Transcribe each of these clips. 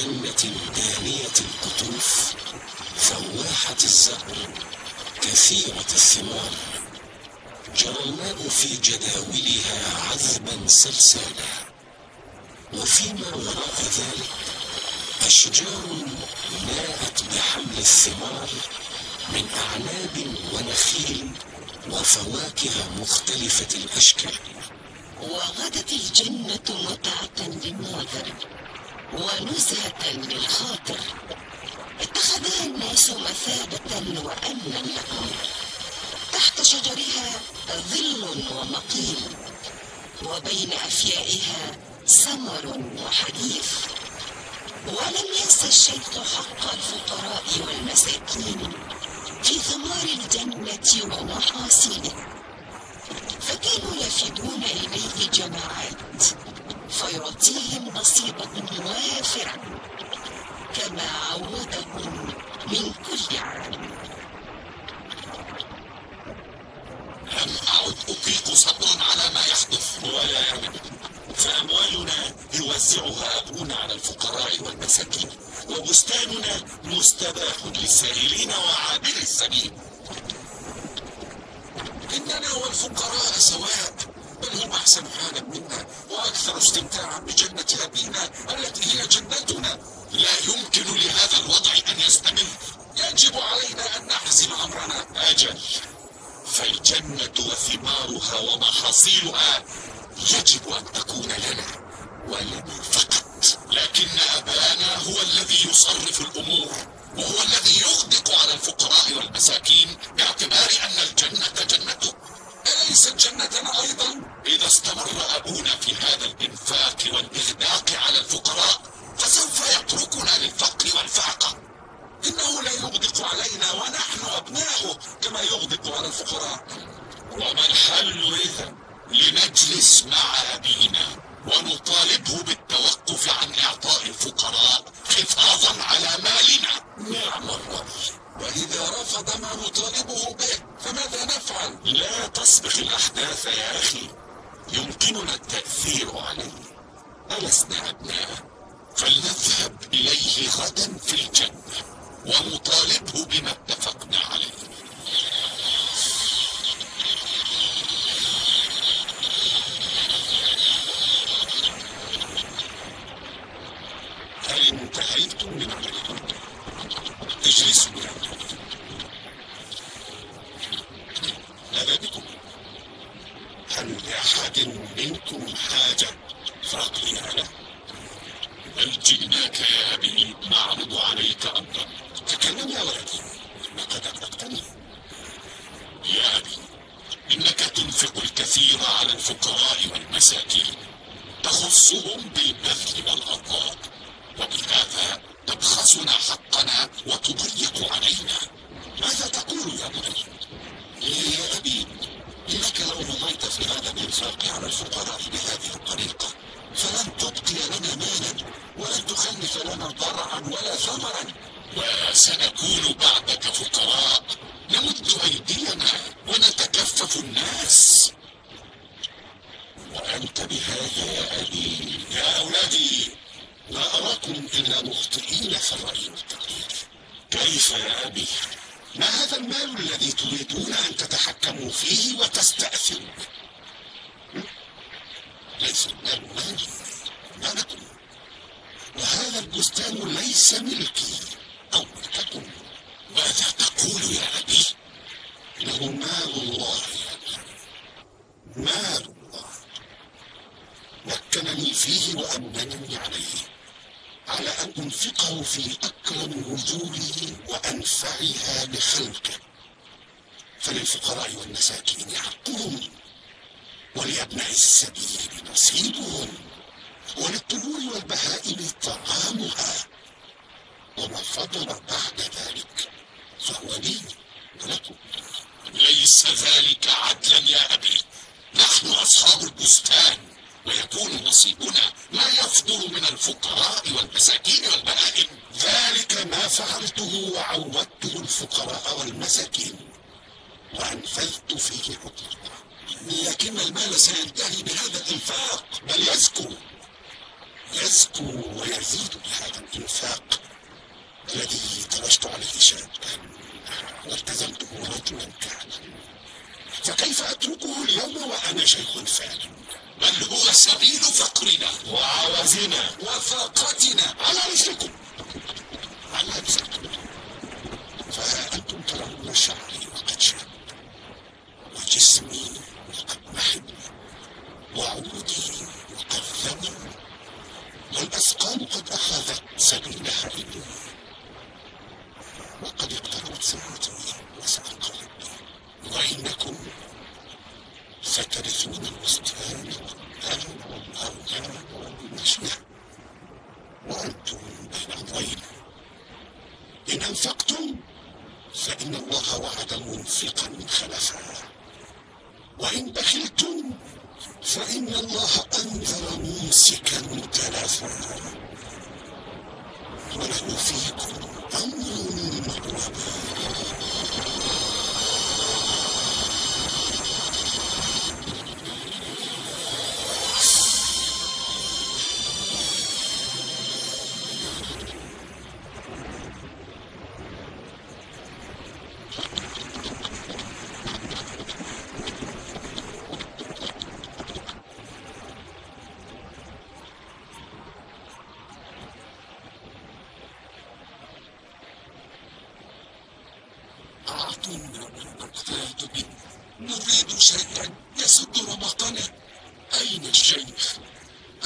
جنة دانية القطوف فواحة الزهر كثيرة الثمار. جرى الماء في جداولها عذبا سلسالا. وفيما وراء ذلك أشجار ناءت بحمل الثمار من أعناب ونخيل وفواكه مختلفة الأشكال. وغدت الجنة متعة للناظر ونزهة للخاطر اتخذها الناس مثابة وأمنا لهم تحت شجرها ظل ومقيل وبين أفيائها سمر وحديث. ولم ينس الشيخ حق الفقراء والمساكين في ثمار الجنة ومحاصيله فكانوا يفدون إليه جماعات. فيعطيهم نصيبهم وافرا كما عودهم من كل عام. لم أعد أطيق صبرا على ما يحدث ولا يعمل فأموالنا يوزعها أبونا على الفقراء والمساكين وبستاننا مستباح للسائلين وعابر السبيل. إننا والفقراء سواء بل هم أحسن حالا منا. وأكثر استمتاعا بجنة أبينا التي هي جنتنا. لا يمكن لهذا الوضع أن يستمر. يجب علينا أن نحزم أمرنا. أجل. فالجنة وثمارها ومحاصيلها يجب أن تكون لنا ولنا فقط. لكن أبانا هو الذي يصرف الأمور وهو الذي يغدق على الفقراء والمساكين باعتبار أن الجنة جنته أليست جنتنا أيضا؟ إذا استمر أبونا في هذا الإنفاق والإغداق على الفقراء فسوف يتركنا للفقر والفاقة. إنه لا يغدق علينا ونحن أبناؤه كما يغدق على الفقراء. وما الحل إذا؟ لنجلس مع أبينا ونطالبه بالتوقف عن إعطاء الفقراء حفاظا على مالنا. نعم الرأي وإذا رفض ما نطالبه به فماذا نفعل؟ لا تسبق الأحداث يا أخي. يمكننا التأثير عليه. ألسنا أبناء فلنذهب إليه غدا في الجنة ونطالبه بما اتفقنا عليه هل انتهيتم من عملكم؟ اجلسوا يا أولاد. ماذا بكم؟ هل لأحد منكم حاجة فأقضيها له؟ بل جئناك يا أبي نعرض عليك أمرا تكلم يا ولدي لقد أقلقتني يا أبي إنك تنفق الكثير على الفقراء والمساكين تخصهم بالبذل والعطاء وبهذا تبخسنا حقنا وتضيق علينا. ماذا تقول يا بني يا أبي؟ إنك لو مضيت في هذا الإنفاق على الفقراء بهذه الطريقة فلن تبقي لنا مالا ولن تخلف لنا ضرعا ولا ثمرا. وسنكون بعدك فقراء. نمد أيدينا ونتكفف الناس. وأنت بهذا يا أبي يا أولادي. لا أراكم إلا مخطئين في الرأي والتقدير كيف يا أبي؟ ما هذا المال الذي تريدون أن تتحكموا فيه وتستأثروا? ليس المال مالي مالكم. وهذا البستان ليس ملكي أو ملككم. ماذا تقول يا أبي؟ إنه مال الله. يا أبي مال. مكنني فيه وأمنني عليه على أن أنفقه في أكرم وجوهه وأنفعها لخلقه فللفقراء والمساكين حقهم ولأبناء السبيل نصيبهم وللطيور والبهائم طعامها. وما فضل بعد ذلك فهو لي ولكم. ليس ذلك عدلا يا أبي نحن أصحاب البستان. ويكون نصيبنا ما يفضل من الفقراء والمساكين والبهائم. ذلك ما فعلته وعودته الفقراء والمساكين وأنفذت فيه حكم الله لكن المال سينتهي بهذا الإنفاق. بل يزكو. يزكو ويزيد بهذا الإنفاق الذي ترشت عليه شابا والتزمته رجلا كاملا. فكيف أتركه اليوم وأنا شيخ فاهم بل هو سبيل فقرنا وعوزنا وفاقتنا على رزقكم على رزقكم فها أنتم ترون شعري وقد شاب وجسمي وقد محب وعودي وقد ثمن والأسقام قد أخذت سبيلها إلي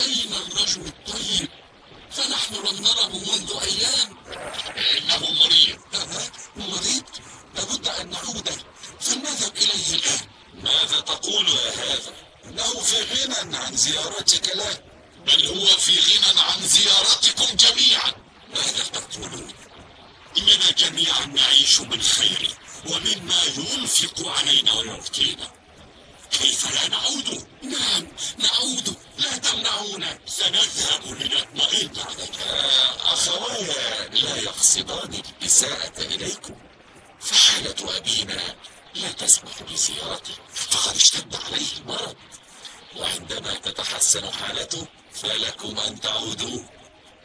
أين الرجل الطيب؟ فنحن لم نره منذ أيام إنه مريض أه؟ مريض؟ لابد أن نعود فلنذهب إليه الآن ماذا تقول يا هذا؟ إنه في غنى عن زيارتك له بل هو في غنى عن زيارتكم جميعا ماذا تقولون؟ إننا جميعا نعيش من خيره ومما ينفق علينا ويعطينا كيف لا نعود؟ نعم نعود. لا تمنعونا سنذهب لنطمئن عليك أخوايا لا يقصدان الإساءة إليكم. فحالة أبينا لا تسمح بزيارته. فقد اشتد عليه المرض. وعندما تتحسن حالته فلكم أن تعودوا.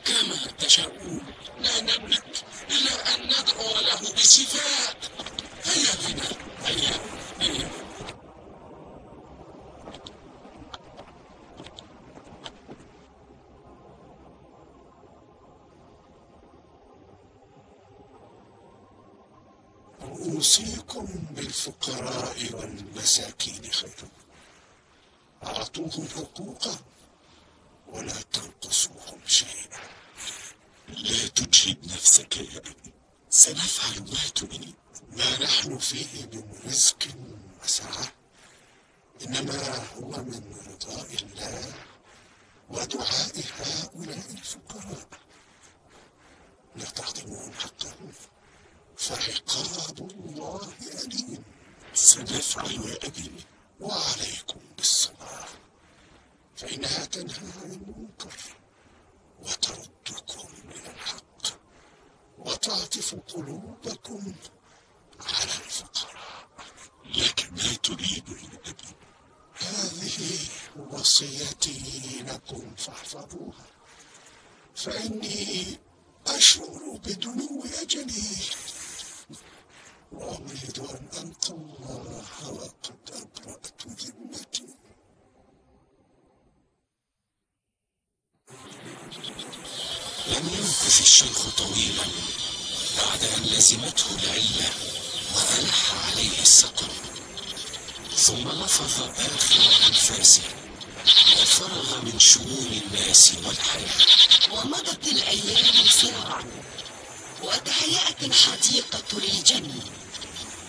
كما تشاءون. لا نملك إلا أن ندعو له بشفاء. هيا بنا. هيا هيا أوصيكم بالفقراء والمساكين خيرا أعطوهم حقوقهم ولا تنقصوهم شيئا. لا تجهد نفسك يا أبي. سنفعل ما تريد. ما نحن فيه من رزق وسعة. إنما هو من رضاء الله ودعاء هؤلاء الفقراء. لا تهضمون حقهم فعقاب الله أليم سنفعل أبي وعليكم بالصلاة فإنها تنهى عن المنكر وتردكم إلى الحق وتعطف قلوبكم على الفقراء لك ما تريد أبي هذه وصيتي لكم فاحفظوها فإني أشعر بدنو أجلي وأريد أن ألقى الله وقد أبرأت ذمتي لم يمكث الشيخ طويلا بعد أن لزمته العلة وألح عليه السقم ثم لفظ آخر أنفاسه وفرغ من شؤون الناس والحياة ومضت الأيام سرعا وتهيأت الحديقة للجنة.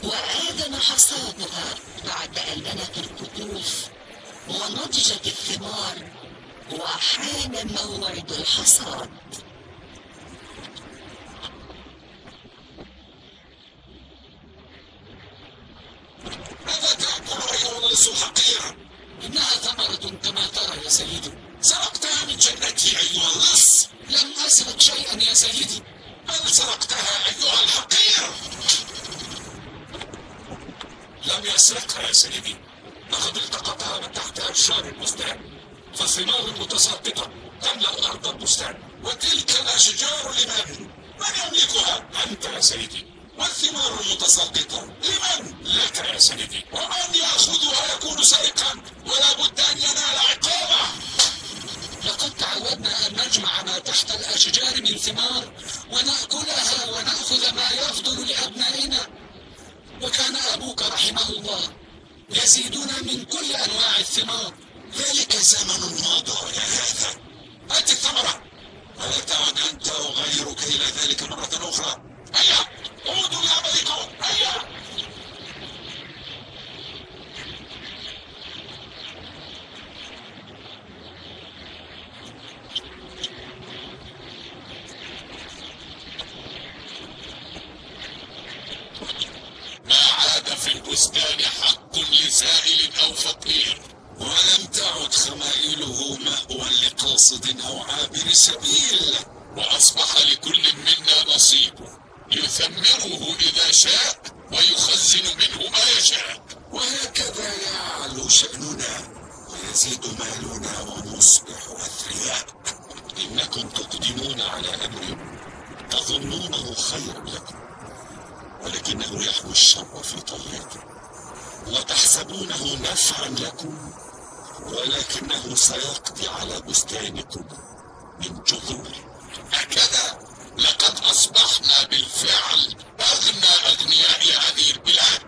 وآذن حصادها بعد أن لنت القطوف ونضجت الثمار وحان موعد الحصاد. ماذا تأكل أيها اللص الحقير؟ إنها ثمرة كما ترى يا سيدي؟ سرقتها من جنتي أيها اللص لم أسرق شيئا يا سيدي. بل سرقتها أيها الحقير لم يسرقها يا سيدي لقد التقطها من تحت أبشار البستان فالثمار المتساقطة تملأ أرض البستان وتلك الأشجار لمن؟ من يملكها؟ أنت يا سيدي والثمار المتساقطة لمن؟ لك يا سيدي ومن يأخذها يكون سارقا ولا بد أن ينال عقابه نجمع ما تحت الأشجار من ثمار ونأكلها ونأخذ ما يفضل لأبنائنا. وكان أبوك رحمه الله يزيدنا من كل أنواع الثمار. ذلك زمن مضى يا هذا. أنت الثمرة. ولا تعد أنت وغيرك إلى ذلك مرة أخرى؟ هيا عودوا لعملكم هيا ما عاد في البستان حق لسائل فقير ولم تعد خمائله مأوى لقاصد أو عابر سبيل وأصبح لكل منا نصيبه يثمره إذا شاء ويخزن منه ما يشاء. وهكذا يعلو شأننا ويزيد مالنا ونصبح أثرياء. إنكم تقدمون على أمر تظنونه خيرا لكم ولكنه يحوي الشر في طياته وتحسبونه نفعا لكم ولكنه سيقضي على بستانكم من جذور. هكذا لقد أصبحنا بالفعل أغنى أغنياء هذه البلاد.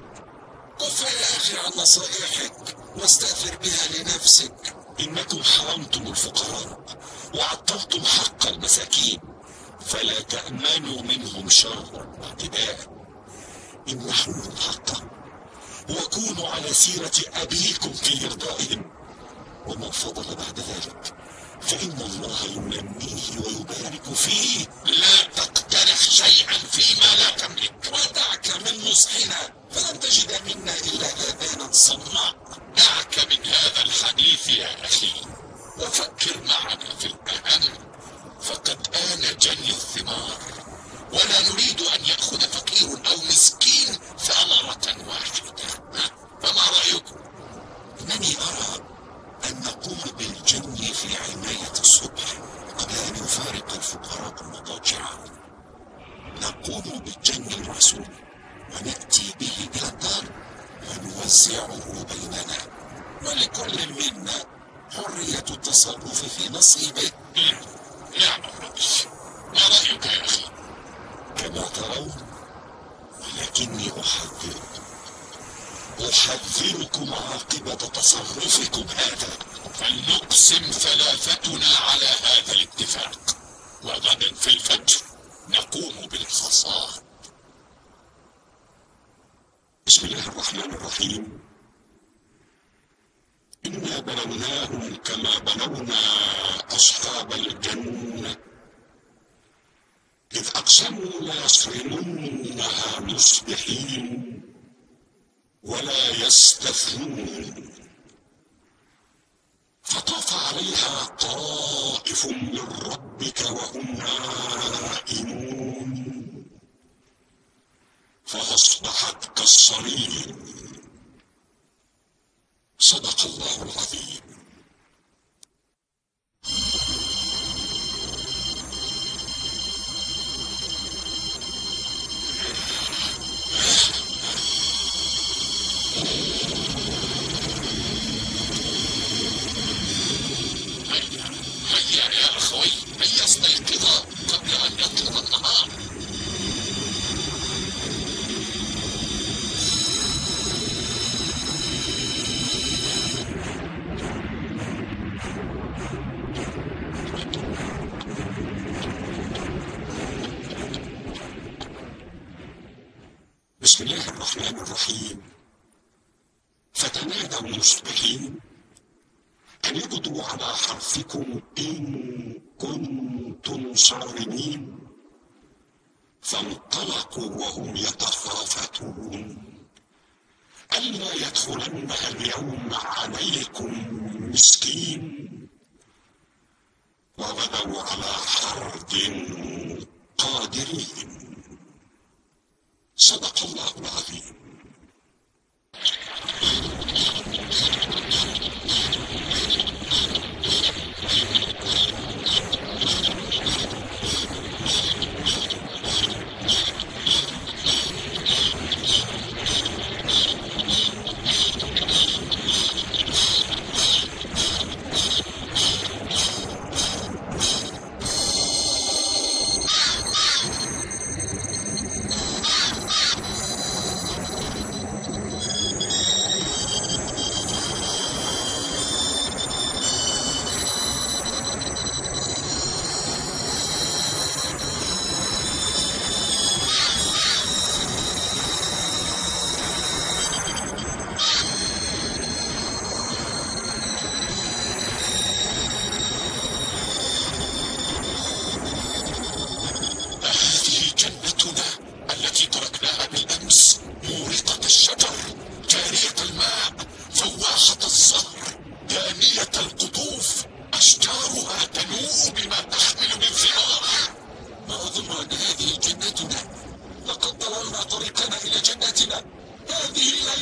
كف يا أخي عن نصائحك واستغفر بها لنفسك. إنكم حرمتم الفقراء وعطلتم حق المساكين فلا تأمنوا منهم شرا واعتداء. امنحوا الحق وكونوا على سيرة أبيكم في إرضائهم. وما فضل بعد ذلك فإن الله ينميه ويبارك فيه لا تقترح شيئا فيما لا تملك. ودعك من نصحنا فلن تجد منا إلا آذانا صماء دعك من هذا الحديث يا أخي وفكر معنا في الأهم فقد آن جني الثمار ولا نريد أن يأخذ فقير أو مسكين ثمرة واحدة ها؟ فما رأيكم؟ إنني أرى أن نقوم بالجن في عناية الصبح قبل أن يفارق الفقراء المضاجع نقوم بالجن الرسول ونأتي به إلى الدار ونوزعه بيننا ولكل منا حرية التصرف في نصيبه. نعم الرئيس ما رأيك يا أخي؟ كما ترون ولكني أحذركم أحذركم عاقبة تصرفكم هذا. فلنقسم ثلاثتنا على هذا الاتفاق وغدا في الفجر. نقوم بالحصاد بسم الله الرحمن الرحيم. إنا بلوناهم كما بلونا أصحاب الجنة. إذ أقسموا ليصرمنها مصبحين ولا يستثنون. فطاف عليها طائف من ربك وهم نائمون. فأصبحت كالصريم. صدق الله العظيم. بسم الله الرحمن الرحيم. فتنادوا مصبحين. أن اغدوا على حرفكم إن كنتم صارمين. فانطلقوا وهم يتخافتون. ألا يدخلنها اليوم عليكم مسكين. وغدوا على حرد قادرين. صدق الله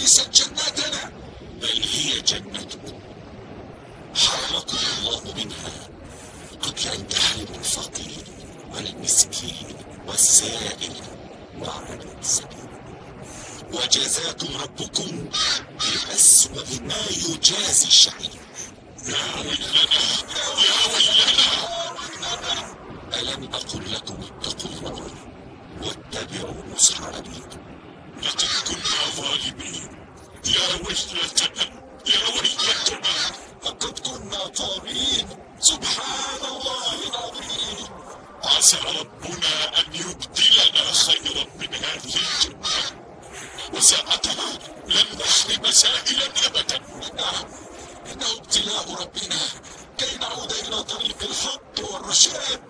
ليست جنتنا بل هي جنتكم حرمكم الله منها. قبل أن تحرموا الفقير والمسكين والسائل وعلى السبيل. وجزاكم ربكم بأسوأ ما يجازي الشعير. يا ويلنا يا ويلنا. ألم أقل لكم اتقوا الله واتبعوا نصح أبيكم. لقد ظالمين يا ويلتنا يا ويلتنا لقد كنا طاغين سبحان الله العظيم عسى ربنا أن يبدلنا خيرا من هذه الجنة وساعتها لن نحرم سائلا أبدا نعم إنه ابتلاء ربنا كي نعود إلى طريق الحق والرشاد.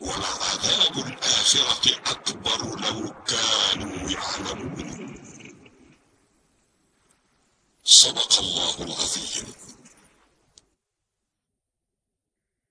ولعذاب الآخرة أكبر لو كانوا يعلمون. صدق الله العظيم.